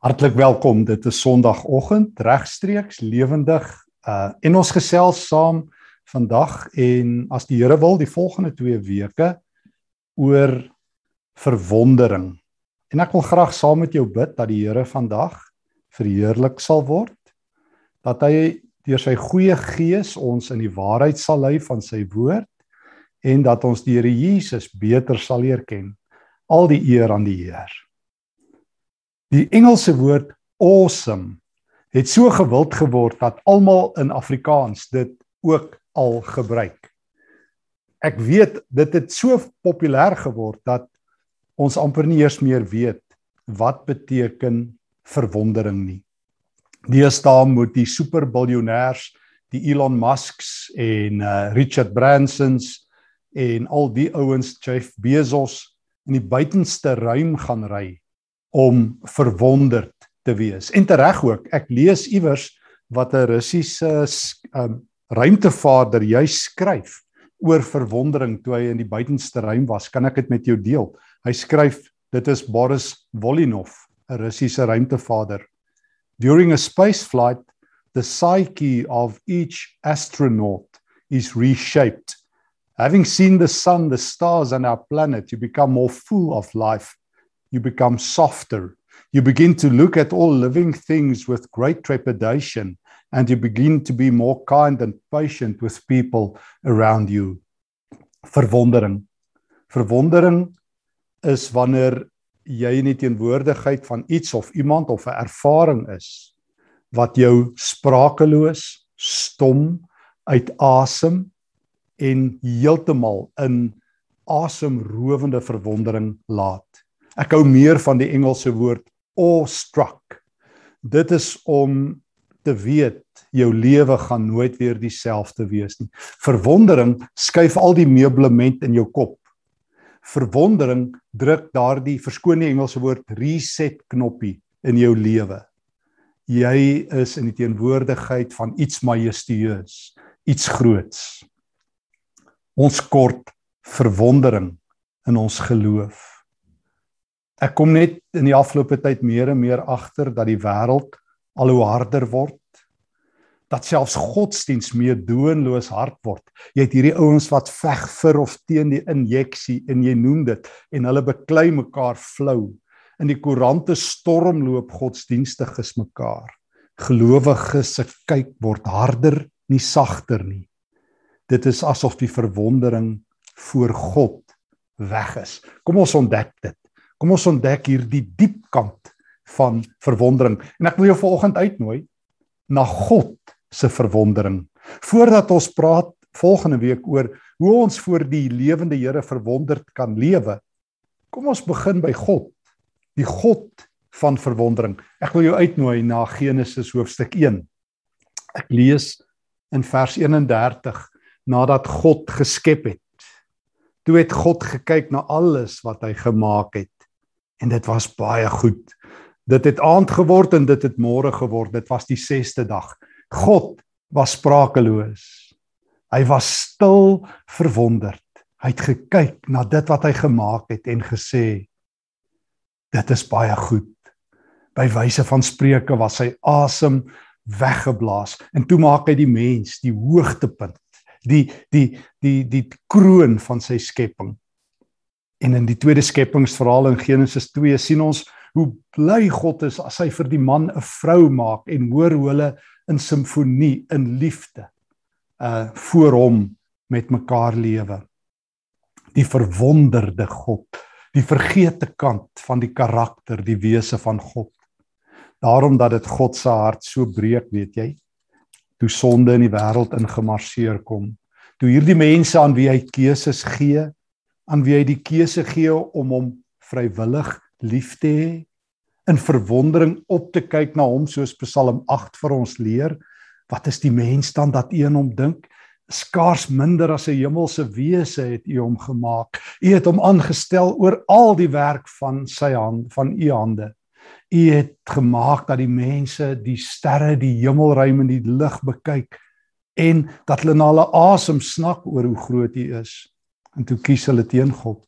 Hartlik welkom. Dit is Sondagoggend, regstreeks lewendig. Uh en ons gesels saam vandag en as die Here wil die volgende 2 weke oor verwondering. En ek wil graag saam met jou bid dat die Here vandag verheerlik sal word. Dat hy deur sy goeie gees ons in die waarheid sal lei van sy woord en dat ons die Here Jesus beter sal leer ken. Al die eer aan die Here. Die Engelse woord awesome het so gewild geword dat almal in Afrikaans dit ook al gebruik. Ek weet dit het so populêr geword dat ons amper nie eers meer weet wat beteken verwondering nie. Deesdae moet die superbiljonêers, die Elon Musks en uh, Richard Bransons en al die ouens Jeff Bezos in die buitenste ruim gaan ry om verwonderd te wees. En tereg ook, ek lees iewers wat 'n Russiese um, ruimtevaarder jy skryf oor verwondering toe hy in die buitenste ruim was. Kan ek dit met jou deel? Hy skryf dit is Boris Volynov, 'n Russiese ruimtevaarder. During a space flight, the psyche of each astronaut is reshaped. Having seen the sun, the stars and our planet, you become more full of life you become softer. You begin to look at all living things with great trepidation, and you begin to be more kind and patient with people around you. Verwondering. Verwondering is wanneer jy in die teenwoordigheid van iets of iemand of 'n ervaring is wat jou sprakeloos, stom, uit asem en heeltemal in asemrowende verwondering laat. Ek hou meer van die Engelse woord awestruck. Dit is om te weet jou lewe gaan nooit weer dieselfde wees nie. Verwondering skuif al die meublement in jou kop. Verwondering druk daardie verskoon die Engelse woord reset knoppie in jou lewe. Jy is in die teenwoordigheid van iets majestueus, iets groots. Ons kort verwondering in ons geloof. Ek kom net in die afgelope tyd meer en meer agter dat die wêreld al hoe harder word. Dat selfs godsdiens meer doenloos hard word. Jy het hierdie ouens wat veg vir of teen die injeksie en jy noem dit en hulle beklei mekaar flou. In die koerante stormloop godsdienstiges mekaar. Gelowiges se kyk word harder, nie sagter nie. Dit is asof die verwondering voor God weg is. Kom ons ontdek dit. Kom ons ontdek hier die diep kant van verwondering. En ek wil jou vanoggend uitnooi na God se verwondering. Voordat ons praat volgende week oor hoe ons voor die lewende Here verwonderd kan lewe, kom ons begin by God, die God van verwondering. Ek wil jou uitnooi na Genesis hoofstuk 1. Ek lees in vers 31 nadat God geskep het. Toe het God gekyk na alles wat hy gemaak het en dit was baie goed. Dit het aand geword en dit het môre geword. Dit was die 6ste dag. God was sprakeloos. Hy was stil verwonderd. Hy het gekyk na dit wat hy gemaak het en gesê dit is baie goed. By wyse van spreuke was sy asem weggeblaas en toe maak hy die mens die hoogtepunt, die die die die kroon van sy skepping. En in die tweede skepingsverhaal in Genesis 2 sien ons hoe bly God is as hy vir die man 'n vrou maak en hoor hoe hulle in simfonie in liefde uh voor hom met mekaar lewe. Die verwonderde God, die vergeete kant van die karakter, die wese van God. Daarom dat dit God se hart so breek, weet jy, toe sonde in die wêreld ingemarseer kom. Toe hierdie mense aan wie hy keuses gee, aan wie hy die keuse gee om hom vrywillig lief te hê in verwondering op te kyk na hom soos Psalm 8 vir ons leer wat is die mens dan dat u in hom dink? Skaars minder as 'n hemelse wese het u hom gemaak. U het hom aangestel oor al die werk van sy hand van u hande. U het gemaak dat die mense die sterre die hemelruim en die lig bekyk en dat hulle na hulle asem snak oor hoe groot u is en toe kies hulle teen God.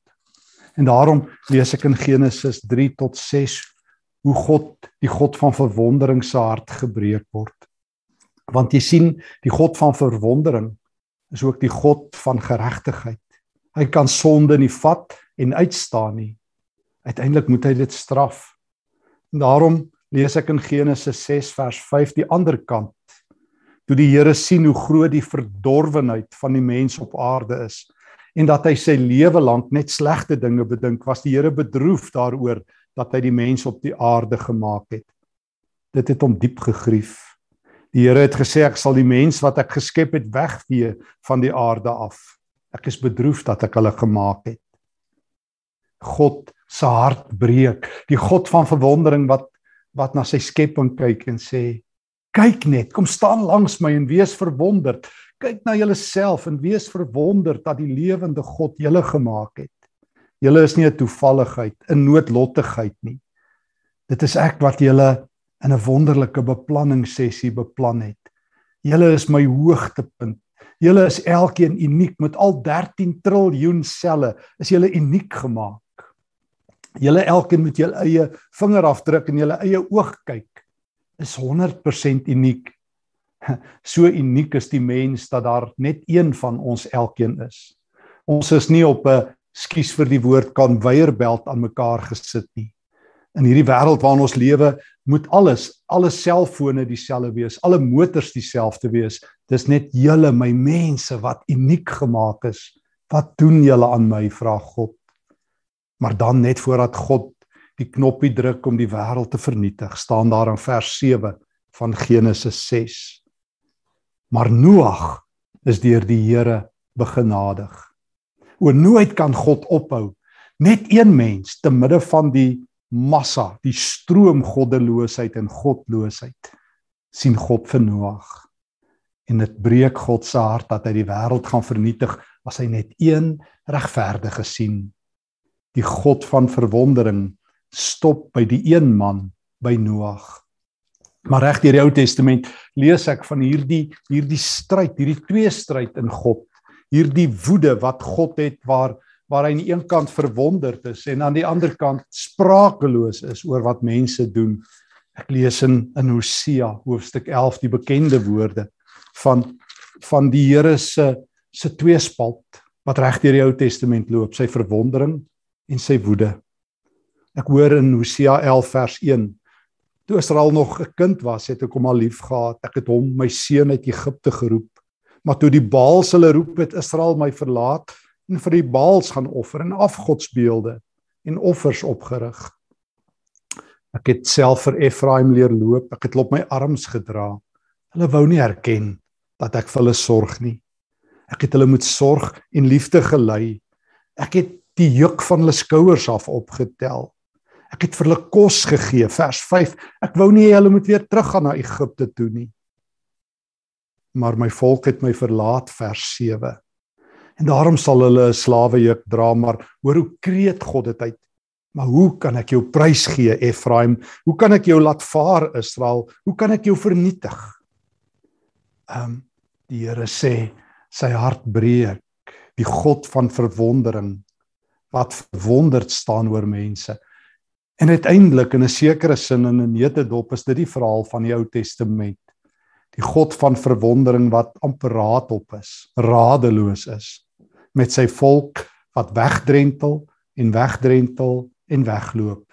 En daarom lees ek in Genesis 3 tot 6 hoe God die God van verwondering se hart gebreek word. Want jy sien, die God van verwondering is ook die God van geregtigheid. Hy kan sonde nie vat en uitstaan nie. Uiteindelik moet hy dit straf. En daarom lees ek in Genesis 6 vers 5 die ander kant. Toe die Here sien hoe groot die verdorwenheid van die mens op aarde is en dat hy sy lewe lank net slegte dinge bedink, was die Here bedroef daaroor dat hy die mens op die aarde gemaak het. Dit het hom diep gegrief. Die Here het gesê ek sal die mens wat ek geskep het wegvee van die aarde af. Ek is bedroef dat ek hulle gemaak het. God se hart breek. Die God van verwondering wat wat na sy skepping kyk en sê: "Kyk net, kom staan langs my en wees verwonderd. Kyk na julleself en wees verwonderd dat die lewende God julle gemaak het. Julle is nie 'n toevalligheid, 'n noodlottigheid nie. Dit is ek wat julle in 'n wonderlike beplanning sessie beplan het. Julle is my hoogtepunt. Julle is elkeen uniek met al 13 triljoen selle. Is julle uniek gemaak. Julle elkeen met julle eie vingerafdruk en julle eie oog kyk. Is 100% uniek. So uniek is die mens dat daar net een van ons elkeen is. Ons is nie op 'n skuis vir die woord kan weierbelt aan mekaar gesit nie. In hierdie wêreld waarin ons lewe moet alles alle selfone dieselfde wees alle motors dieselfde wees. Dis net julle my mense wat uniek gemaak is. Wat doen julle aan my vra God. Maar dan net voordat God die knoppie druk om die wêreld te vernietig staan daar in vers 7 van Genesis 6 maar Noag is deur die Here begenadig o nooit kan God ophou net een mens te midde van die massa, die stroom goddeloosheid en godloosheid sien God vir Noag. En dit breek God se hart dat hy die wêreld gaan vernietig as hy net een regverdige sien. Die God van verwondering stop by die een man by Noag. Maar reg deur die Ou Testament lees ek van hierdie hierdie stryd, hierdie twee stryd in God. Hierdie woede wat God het waar waar hy aan die een kant verwonderd is en aan die ander kant sprakeloos is oor wat mense doen. Ek lees in in Hosea hoofstuk 11 die bekende woorde van van die Here se se tweespalt wat reg deur die Ou Testament loop, sy verwondering en sy woede. Ek hoor in Hosea 11 vers 1 Toe Israel nog 'n kind was, het ek hom al lief gehad. Ek het hom my seun uit Egipte geroep. Maar toe die Baals hulle roep het Israel my verlaat, en vir die Baals gaan offer en afgodsbeelde en offers opgerig. Ek het self vir Efraim leer loop, ek het op my arms gedra. Hulle wou nie erken dat ek vir hulle sorg nie. Ek het hulle met sorg en liefde gelei. Ek het die juk van hulle skouers af opgetel. Ek het vir hulle kos gegee, vers 5. Ek wou nie hulle moet weer teruggaan na Egipte toe nie. Maar my volk het my verlaat, vers en daarom sal hulle 'n slawejuk dra maar hoor hoe kreet God dit uit. Maar hoe kan ek jou prys gee Efraim? Hoe kan ek jou laat vaar Israel? Hoe kan ek jou vernietig? Ehm um, die Here sê sy hart breek. Die God van verwondering. Wat verwonderd staan oor mense en uiteindelik in 'n sekere sin in 'n netedop is dit die verhaal van die Ou Testament die God van verwondering wat amper raadop is, radeloos is met sy volk wat wegdrentel en wegdrentel en wegloop.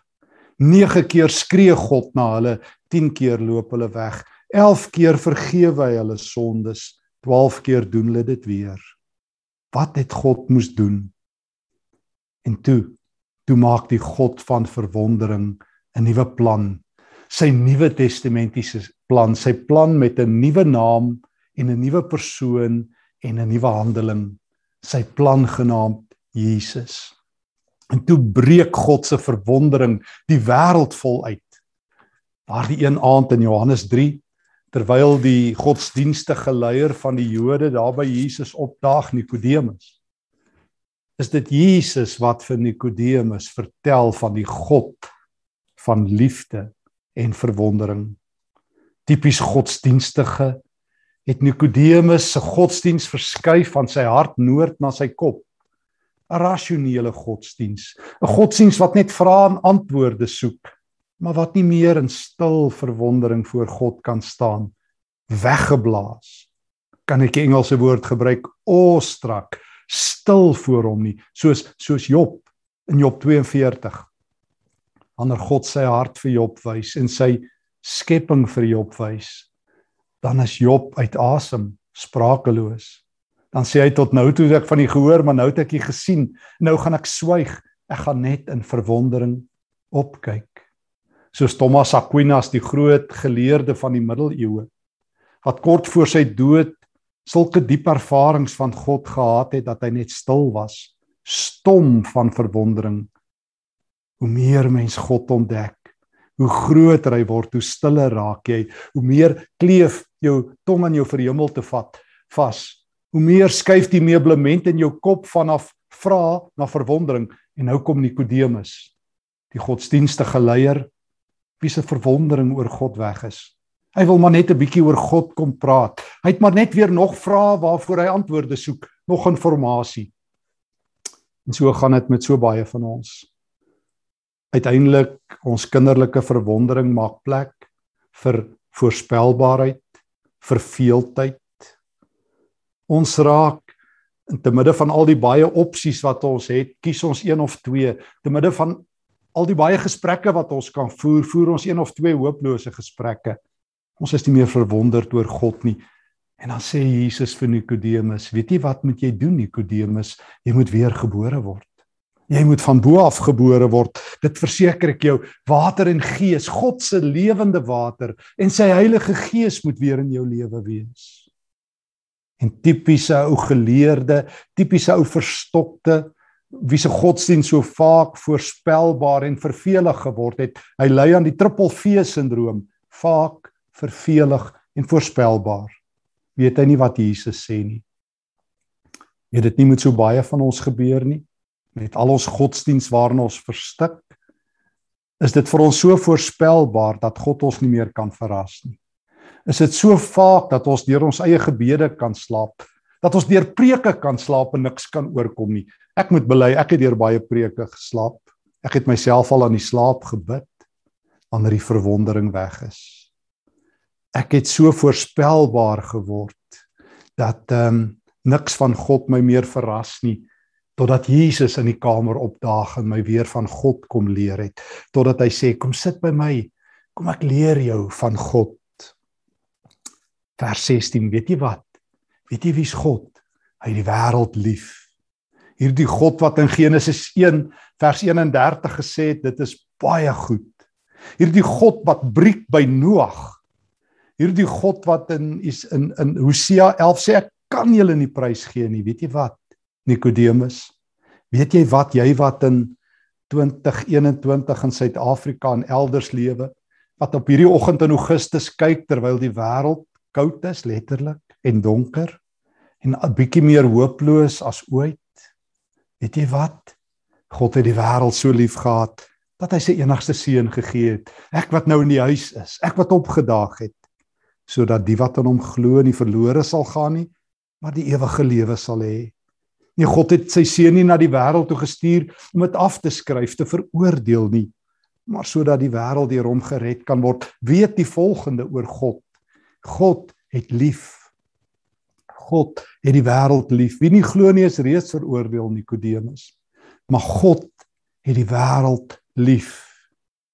9 keer skree God na hulle, 10 keer loop hulle weg. 11 keer vergewe hy hulle sondes, 12 keer doen hulle dit weer. Wat het God moes doen? En toe, toe maak die God van verwondering 'n nuwe plan. Sy nuwe testamentiese plan, sy plan met 'n nuwe naam en 'n nuwe persoon en 'n nuwe handeling sy plan genaamd Jesus. En toe breek God se verwondering die wêreld vol uit. Daardie een aand in Johannes 3 terwyl die godsdienstige leier van die Jode daar by Jesus opdaag Nikodemus. Is dit Jesus wat vir Nikodemus vertel van die God van liefde en verwondering. Tipies godsdienstige het Nikodemus se godsdiens verskuif van sy hart noord na sy kop. 'n Rasionele godsdiens, 'n godsdiens wat net vrae en antwoorde soek. maar wat nie meer in stil verwondering voor God kan staan weggeblaas kan ek 'n Engelse woord gebruik awestruck stil voor hom nie soos soos Job in Job 42 wanneer God sy hart vir Job wys en sy skepping vir Job wys dan is Job uit asem sprakeloos. Dan sê hy tot nou toe ek van die gehoor maar nou het ek dit gesien. Nou gaan ek swyg. Ek gaan net in verwondering opkyk. Soos Thomas Aquinas die groot geleerde van die middeleeue wat kort voor sy dood sulke diep ervarings van God gehad het dat hy net stil was stom van verwondering. Hoe meer mens God ontdek hoe groter hy word hoe stiller raak jy. Hoe meer kleef jou tong aan jou verhemel te vat vas. Hoe meer skuif die meublement in jou kop vanaf vra na verwondering. En nou kom Nikodemus die godsdienstige leier wie se verwondering oor God weg is. Hy wil maar net 'n bietjie oor God kom praat. Hy het maar net weer nog vrae waarvoor hy antwoorde soek, nog inligting. En so gaan dit met so baie van ons. Uiteindelik ons kinderlike verwondering maak plek vir voorspelbaarheid, verveeldheid. Ons raak in te midde van al die baie opsies wat ons het, kies ons een of twee, te midde van al die baie gesprekke wat ons kan voer, voer ons een of twee hooplose gesprekke. Ons is nie meer verwonderd oor God nie. En dan sê Jesus vir Nikodemus, weet jy wat moet jy doen Nikodemus? Jy moet weer gebore word. Jy moet van bo af gebore word. Dit verseker ek jou, water en gees, God se lewende water en sy Heilige Gees moet weer in jou lewe wees. En tipiese ou geleerde, tipiese ou verstokte wie se godsdienst so vaak voorspelbaar en vervelig geword het. Hy ly aan die triple V sindroom, vaak vervelig en voorspelbaar. Weet hy nie wat Jesus sê nie. Het dit nie met so baie van ons gebeur nie met al ons godsdienst waarin ons verstik is dit vir ons so voorspelbaar dat God ons nie meer kan verras nie. Is dit so vaak dat ons deur ons eie gebede kan slaap, dat ons deur preke kan slaap en niks kan oorkom nie. Ek moet bely, ek het deur baie preke geslaap. Ek het myself al aan die slaap gebid wanneer die verwondering weg is. Ek het so voorspelbaar geword dat ehm um, niks van God my meer verras nie totdat Jesus in die kamer opdaag en my weer van God kom leer het totdat hy sê kom sit by my kom ek leer jou van God vers 16 weet jy wat weet jy wie's God hy het die wêreld lief hierdie God wat in Genesis 1 vers 31 gesê het dit is baie goed. Hierdie God wat breek by Noag. Hierdie God wat in in in Hosea 11 sê ek kan julle nie prys gee nie. Weet jy wat? Nikodemus. Weet jy wat jy wat in 2021 in Suid-Afrika en elders lewe wat op hierdie oggend in Augustus kyk terwyl die wêreld koud is letterlik en donker en 'n bietjie meer hooploos as ooit Weet jy wat? God het die wêreld so lief gehad dat hy sy enigste seun gegee het. Ek wat nou in die huis is, ek wat opgedaag het sodat die wat aan hom glo nie verlore sal gaan nie, maar die ewige lewe sal hê. Nee, God het sy seun nie na die wêreld toe gestuur om dit af te skryf te veroordeel nie, maar sodat die wêreld deur hom gered kan word. Weet die volgende oor God. God het lief God het die wêreld lief. Wie nie glo nie is reeds veroordeel Nikodemus. Maar God het die wêreld lief.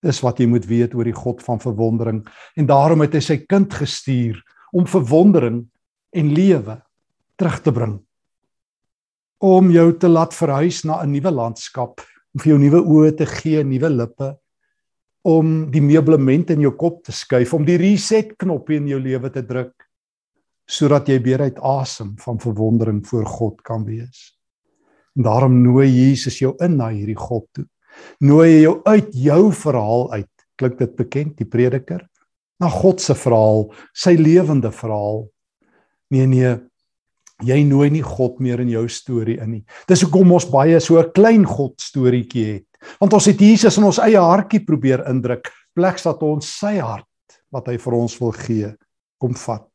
Dis wat jy moet weet oor die God van verwondering en daarom het hy sy kind gestuur om verwondering en lewe terug te bring. Om jou te laat verhuis na 'n nuwe landskap, om vir jou nuwe oë te gee, nuwe lippe, om die meublement in jou kop te skuif, om die reset knoppie in jou lewe te druk sodat jy weer uit asem van verwondering voor God kan wees. En daarom nooi Jesus jou in na hierdie God toe. Nooi hy jou uit jou verhaal uit. Klink dit bekend, die prediker? Na God se verhaal, sy lewende verhaal. Nee nee, jy nooi nie God meer in jou storie in nie. Dis hoekom ons baie so 'n klein God storieetjie het. Want ons het Jesus in ons eie hartjie probeer indruk, pleks dat ons sy hart wat hy vir ons wil gee, kom vat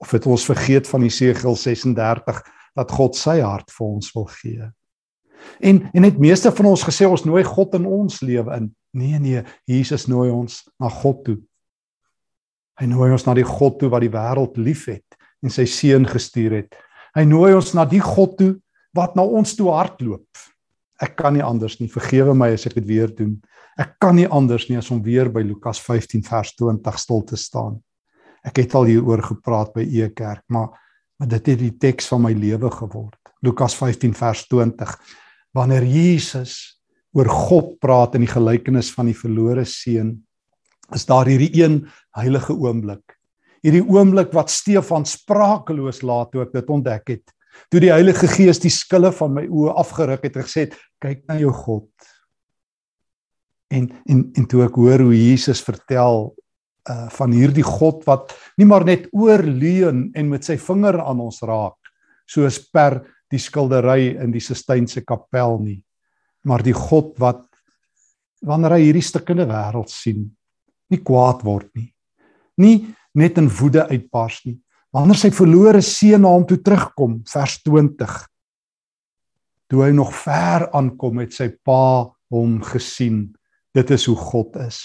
of het ons vergeet van Jesegiel 36 dat God sy hart vir ons wil gee. En en het meeste van ons gesê ons nooi God in ons lewe in. Nee nee, Jesus nooi ons na God toe. Hy nooi ons na die God toe wat die wêreld liefhet en sy seun gestuur het. Hy nooi ons na die God toe wat na ons toe hardloop. Ek kan nie anders nie. Vergewe my as ek dit weer doen. Ek kan nie anders nie as om weer by Lukas 15 vers 20 stil te staan. Ek het al hieroor gepraat by E Kerk, maar maar dit het die teks van my lewe geword. Lukas 15 vers 20. Wanneer Jesus oor God praat in die gelykenis van die verlore seun, is daar hierdie een heilige oomblik. Hierdie oomblik wat Stefan sprakeloos laat toe ek dit ontdek het. Toe die Heilige Gees die skille van my oë afgeruk het en gesê het: "Kyk na jou God." En en en toe ek hoor hoe Jesus vertel uh van hierdie God wat nie maar net oorleun en met sy vinger aan ons raak soos per die skildery in die Sistynse kapel nie maar die God wat wanneer hy hierdie stukkende wêreld sien nie kwaad word nie nie net in woede uitbars nie wanneer sy verlore seun na hom toe terugkom vers 20 toe hy nog ver aankom het sy pa hom gesien Dit is hoe God is.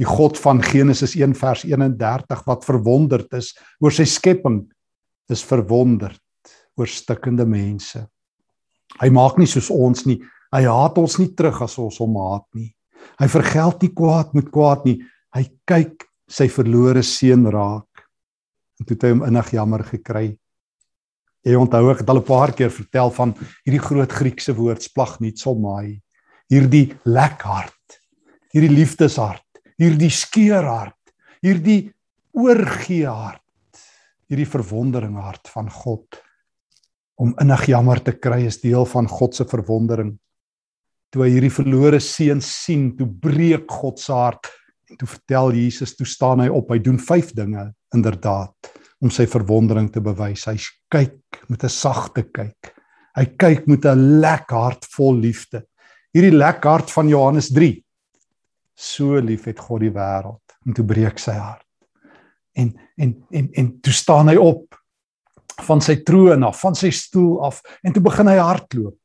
Die God van Genesis 1 vers 31 wat verwonderd is oor sy skepping is verwonderd oor stikkende mense. Hy maak nie soos ons nie. Hy haat ons nie terug as ons hom haat nie. Hy vergeld nie kwaad met kwaad nie. Hy kyk sy verlore seun raak. En toe het hy hom innig jammer gekry. Jy onthou ek het al 'n paar keer vertel van hierdie groot Griekse woord splagnietsolmai. Hierdie lek hart hierdie liefdeshart, hierdie skeurhart, hierdie oorgee hart, hierdie verwondering hart van God om innig jammer te kry is deel van God se verwondering. Toe hy hierdie verlore seun sien, toe breek God se hart en toe vertel Jesus, toe staan hy op, hy doen 5 dinge inderdaad om sy verwondering te bewys. Hy kyk met 'n sagte kyk. Hy kyk met 'n lek hart vol liefde. Hierdie lek hart van Johannes so lief het God die wêreld en toe breek sy hart. En en en en toe staan hy op van sy troon af, van sy stoel af en toe begin hy hardloop.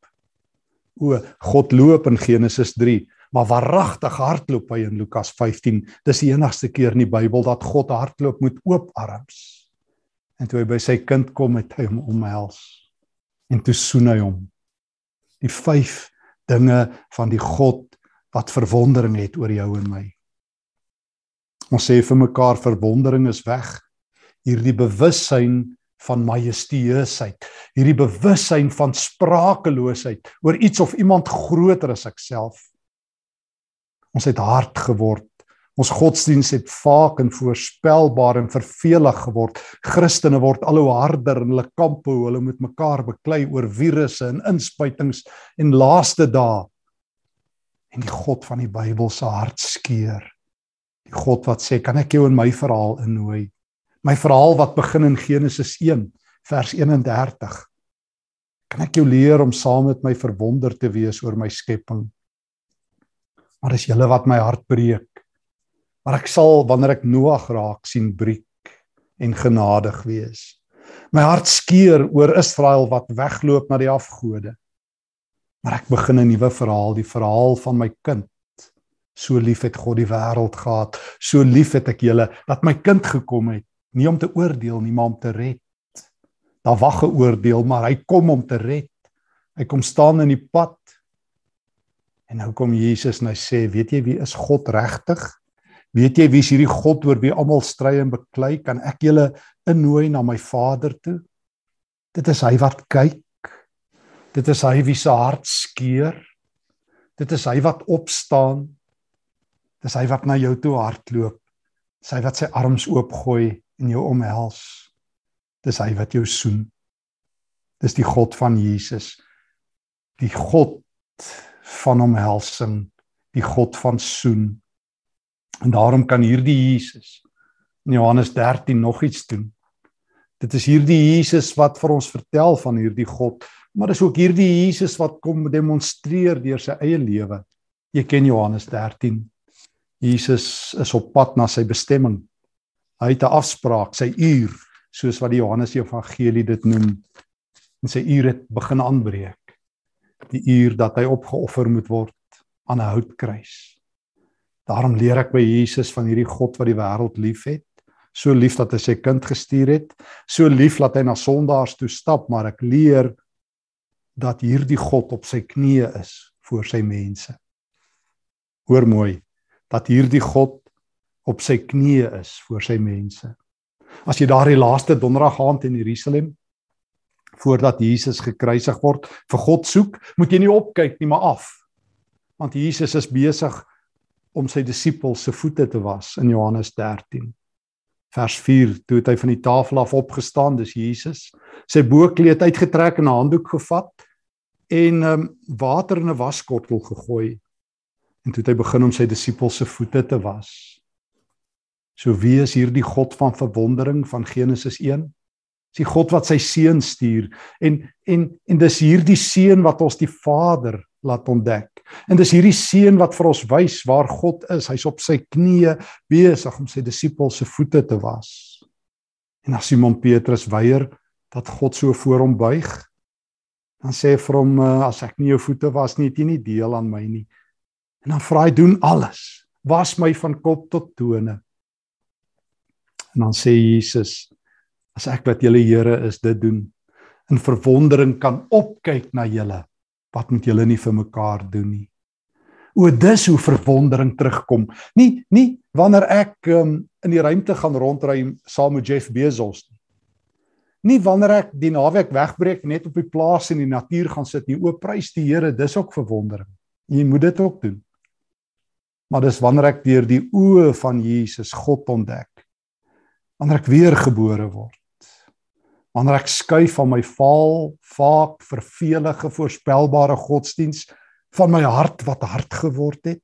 O, God loop in Genesis 3, maar waaragtig hardloop hy in Lukas 15. Dis die enigste keer in die Bybel dat God hardloop met oop arms. En toe hy by sy kind kom, het hy hom omhels en toe soen hy hom. Die vyf dinge van die God wat verwondering het oor jou en my. Ons sê vir mekaar verwondering is weg. Hierdie bewussyn van majesteusheid, hierdie bewussyn van sprakeloosheid oor iets of iemand groter as ek self. Ons het hard geword. Ons godsdiens het vaak en voorspelbaar en vervelig geword. Christene word al hoe harder in hulle kampe hoe hulle met mekaar beklei oor virusse en inspuitings en laaste dae en die God van die Bybel se hart skeur. Die God wat sê, "Kan ek jou in my verhaal innooi?" My verhaal wat begin in Genesis 1 vers 31. Kan ek jou leer om saam met my verwonder te wees oor my skepping? Maar dis julle wat my hart breek. Maar ek sal wanneer ek Noag raak sien breek en genadig wees. My hart skeur oor Israel wat wegloop na die afgode. Maar ek begin 'n nuwe verhaal, die verhaal van my kind. So lief het God die wêreld gehad, so lief het ek julle dat my kind gekom het, nie om te oordeel nie, maar om te red. Daar wag 'n oordeel, maar hy kom om te red. Hy kom staan in die pad. En nou kom Jesus en hy sê, "Weet jy wie is God regtig? Weet jy wie is hierdie God oor wie almal stry en beklei? Kan ek julle innooi na my Vader toe?" Dit is hy wat kyk Dit is hy wie se hart skeur. Dit is hy wat opstaan. Dis hy wat na jou toe hardloop. Dis hy wat sy arms oopgooi en jou omhels. Dis hy wat jou soen. Dis die God van Jesus. Die God van omhelsing, die God van soen. En daarom kan hierdie Jesus in Johannes 13 nog iets doen. Dit is hierdie Jesus wat vir ons vertel van hierdie God Maar dis ook hierdie Jesus wat kom demonstreer deur sy eie lewe. Jy ken Johannes 13. Jesus is op pad na sy bestemming. Hy het 'n afspraak, sy uur, soos wat die Johannes Evangelie dit noem. En sy uur het begin aanbreek. Die uur dat hy opgeoffer moet word aan 'n houtkruis. Daarom leer ek by Jesus van hierdie God wat die wêreld liefhet. So lief dat hy sy kind gestuur het, so lief dat hy na sondaars toe stap, maar ek leer dat hierdie God op sy knieë is voor sy mense. Hoor mooi, dat hierdie God op sy knieë is voor sy mense. As jy daardie laaste donderdag aand in Jerusalem voordat Jesus gekruisig word, vir God soek, moet jy nie opkyk nie, maar af. Want Jesus is besig om sy disippels se voete te was in Johannes 13. Vers 4: Toe het hy van die tafel af opgestaan, dis Jesus, sy boekleed uitgetrek en 'n handdoek gevat en um, water in 'n waskortel gegooi. En toe het hy begin om sy disippels se voete te was. So wie is hierdie God van verwondering van Genesis 1? Dis die God wat sy seun stuur en en en dis hierdie seun wat ons die Vader laat ontdek. En dis hierdie seun wat vir ons wys waar God is. Hy's op sy knieë besig om sy disippels se voete te was. En as Simon Petrus weier dat God so voor hom buig, dan sê hy vir hom eh, as ek nie jou voete was nie, het jy nie deel aan my nie. En dan vra hy doen alles. Was my van kop tot tone. En dan sê Jesus as ek wat julle Here is dit doen in verwondering kan opkyk na julle wat moet julle nie vir mekaar doen nie. O dis hoe verwondering terugkom. Nie nie wanneer ek um, in die ruimte gaan rondry saam met Jeff Bezos nie. Nie wanneer ek die naweek wegbreek net op die plaas in die natuur gaan sit nie. O prys die Here, dis ook verwondering. Jy moet dit ook doen. Maar dis wanneer ek deur die oë van Jesus God ontdek. Wanneer ek weer gebore word. Wanneer ek skuif van my vaal, vaak vervelige voorspelbare godsdiens van my hart wat hard geword het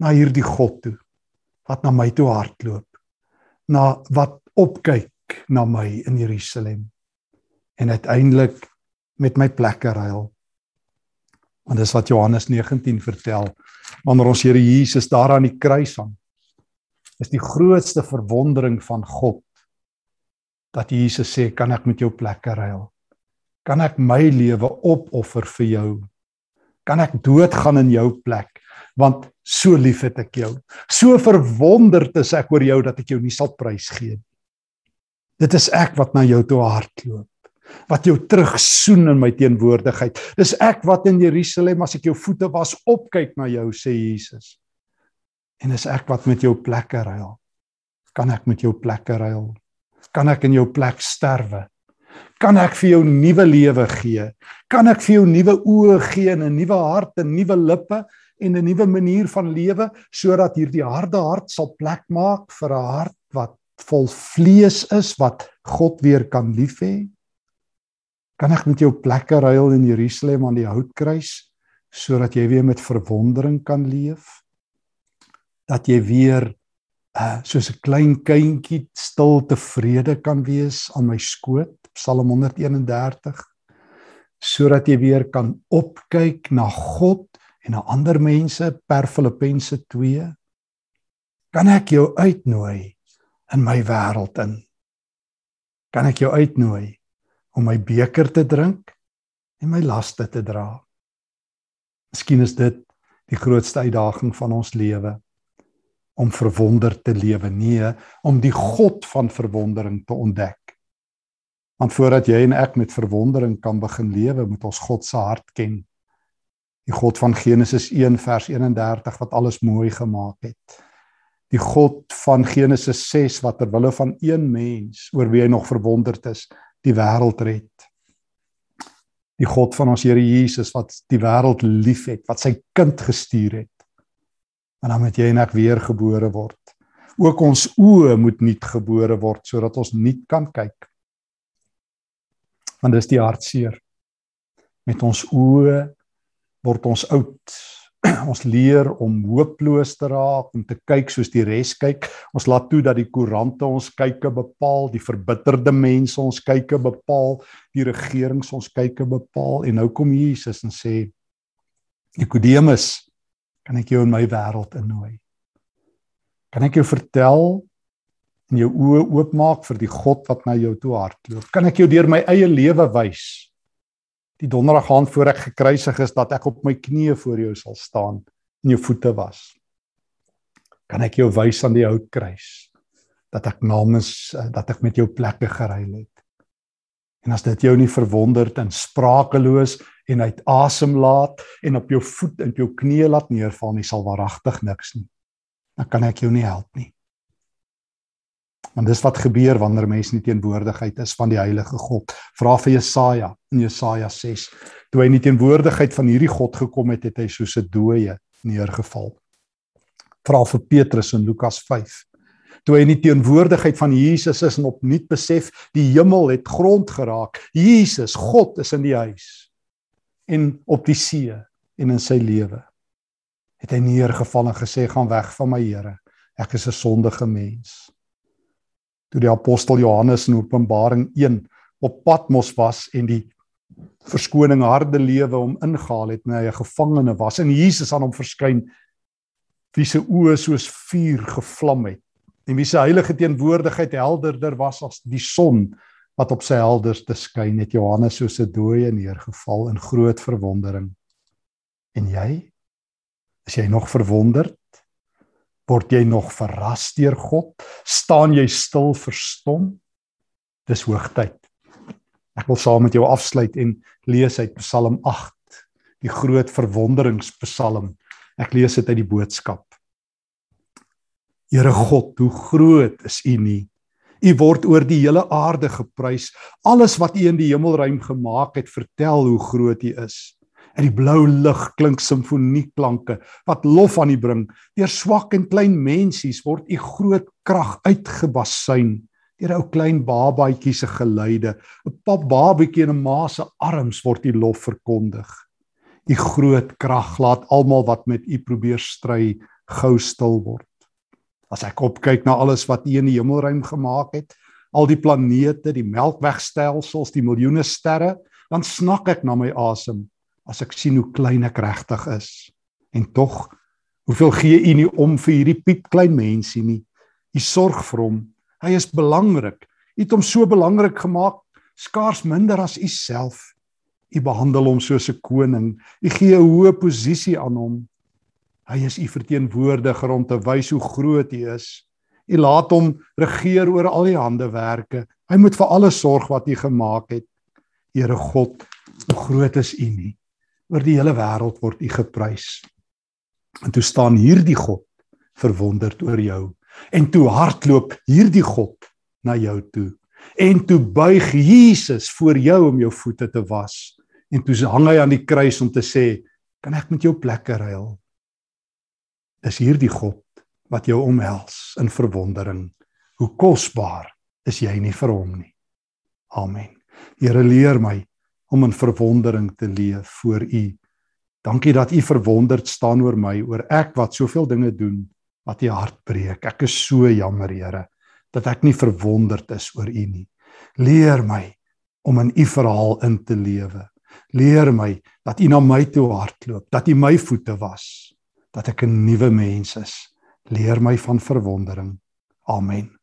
na hierdie God toe wat na my toe hardloop na wat opkyk na my in Jerusalem en uiteindelik met my plekke ruil. Want dis wat Johannes 19 vertel wanneer ons Here Jesus daar aan die kruis hang is die grootste verwondering van God dat Jesus sê kan ek met jou plekke ruil? Kan ek my lewe opoffer vir jou? Kan ek doodgaan in jou plek? Want so lief het ek jou. So verwonderd is ek oor jou dat ek jou nie sal prysgee nie. Dit is ek wat na jou toe hardloop. Wat jou terugsoen in my teenwoordigheid. Dis ek wat in Jerusalem as ek jou voete was opkyk na jou sê Jesus. En is ek wat met jou plekke ruil. Kan ek met jou plekke ruil? kan ek in jou plek sterwe? Kan ek vir jou nuwe lewe gee? Kan ek vir jou nuwe oë gee en 'n nuwe hart en nuwe lippe en 'n nuwe manier van lewe sodat hierdie harde hart sal plek maak vir 'n hart wat vol vlees is wat God weer kan lief hê? Kan ek met jou plekke ruil in Jerusalem aan die houtkruis sodat jy weer met verwondering kan leef? Dat jy weer uh soos 'n klein kindjie stil tevrede kan wees aan my skoot Psalm 131 sodat jy weer kan opkyk na God en na ander mense per Filippense 2 kan ek jou uitnooi in my wêreld in? Kan ek jou uitnooi om my beker te drink en my laste te dra? Miskien is dit die grootste uitdaging van ons lewe om verwonder te lewe. Nee om die God van verwondering te ontdek. Want voordat jy en ek met verwondering kan begin lewe moet ons God se hart ken. Die God van Genesis 1 vers 31 wat alles mooi gemaak het. Die God van Genesis 6 wat ter wille van een mens oor wie hy nog verwonderd is die wêreld red. Die God van ons Here Jesus wat die wêreld liefhet wat sy kind gestuur het en dan moet jy en ek weer gebore word. Ook ons oë moet nuut gebore word sodat ons nuut kan kyk. Want dis die hartseer. Met ons oë word ons oud. Ons leer om hooploos te raak, om te kyk soos die res kyk. Ons laat toe dat die koerante ons kyke bepaal, die verbitterde mense ons kyke bepaal, die regerings ons kyke bepaal en nou kom Jesus en sê Nikodemus kan ek jou in my wêreld innooi? Kan ek jou vertel en jou oë oopmaak vir die God wat na jou toe hardloop? Kan ek jou deur my eie lewe wys? Die donderdag aand voor ek gekruisig is dat ek op my knieë voor jou sal staan en jou voete was. kan ek jou wys aan die houtkruis dat ek namens dat ek met jou plekke geruil het. En as dit jou nie verwonderd en sprakeloos en uit asem laat en op jou voet en jou knieë laat neerval nie, sal waaragtig niks nie. Dan kan ek jou nie help nie. Want dis wat gebeur wanneer mense nie teenwoordigheid is van die heilige God. Vra vir Jesaja in Jesaja 6. Toe hy nie teenwoordigheid van hierdie God gekom het, het hy soos 'n dooie neergeval. Vra vir Petrus in Lukas 5 toe hy in die teenwoordigheid van Jesus is en opnuut besef die hemel het grond geraak. Jesus, God is in die huis en op die see en in sy lewe. Het hy neergeval en gesê gaan weg van my Here. Ek is 'n sondige mens. Toe die apostel Johannes in Openbaring 1 op Patmos was en die verskoning harde lewe om ingehaal het, nou hy 'n gevangene was en Jesus aan hom verskyn wie se oë soos vuur gevlam het en wie se heilige teenwoordigheid helderder was as die son wat op sy helderste skyn het Johannes soos 'n dooie neergeval in groot verwondering. En jy? Is jy nog verwonderd? Word jy nog verras deur God? Staan jy stil verstom dis hoogtyd. Ek wil saam met jou afsluit en lees uit Psalm 8 die groot verwonderingspsalm ek lees dit uit die boodskap. Here God, hoe groot is U nie? U word oor die hele aarde geprys. Alles wat U in die hemelruim gemaak het, vertel hoe groot U is. In die blou lug klink simfonieklanke wat lof aan U bring. Deur swak en klein mensies word U groot krag uitgebasuin. Deur ou klein babatjie se geluide, 'n pap babatjie in 'n ma se arms word U lof verkondig. U groot krag laat almal wat met U probeer stry gou stil word. As ek opkyk na alles wat U in die hemelruim gemaak het, al die planete, die melkwegstelsels, die miljoene sterre, dan snak ek na my asem as ek sien hoe klein ek regtig is. En tog, hoeveel gee U nie om vir hierdie piep klein mensie nie? U sorg vir hom. Hy is belangrik. U het hom so belangrik gemaak, skaars minder as U self. U behandel hom soos 'n koning. U gee 'n hoë posisie aan hom. Hy is u verteenwoordiger om te wys hoe groot hy is. U laat hom regeer oor al die handewerke. Hy moet vir alles sorg wat u gemaak het. Here God, hoe groot is u nie? Oor die hele wêreld word u geprys. En toe staan hierdie God verwonderd oor jou. En toe hardloop hierdie God na jou toe. En toe buig Jesus voor jou om jou voete te was. En toe hang hy aan die kruis om te sê, "Kan ek met jou plekke ruil?" Is hierdie God wat jou omhels in verwondering. Hoe kosbaar is jy nie vir hom nie. Amen. Here leer my om in verwondering te leef voor U. Dankie dat U verwonderd staan oor my, oor ek wat soveel dinge doen wat U hart breek. Ek is so jammer, Here, dat ek nie verwonderd is oor U nie. Leer my om in U verhaal in te lewe. Leer my dat U na my toe hardloop, dat U my voete was dat ek 'n nuwe mens is. Leer my van verwondering. Amen.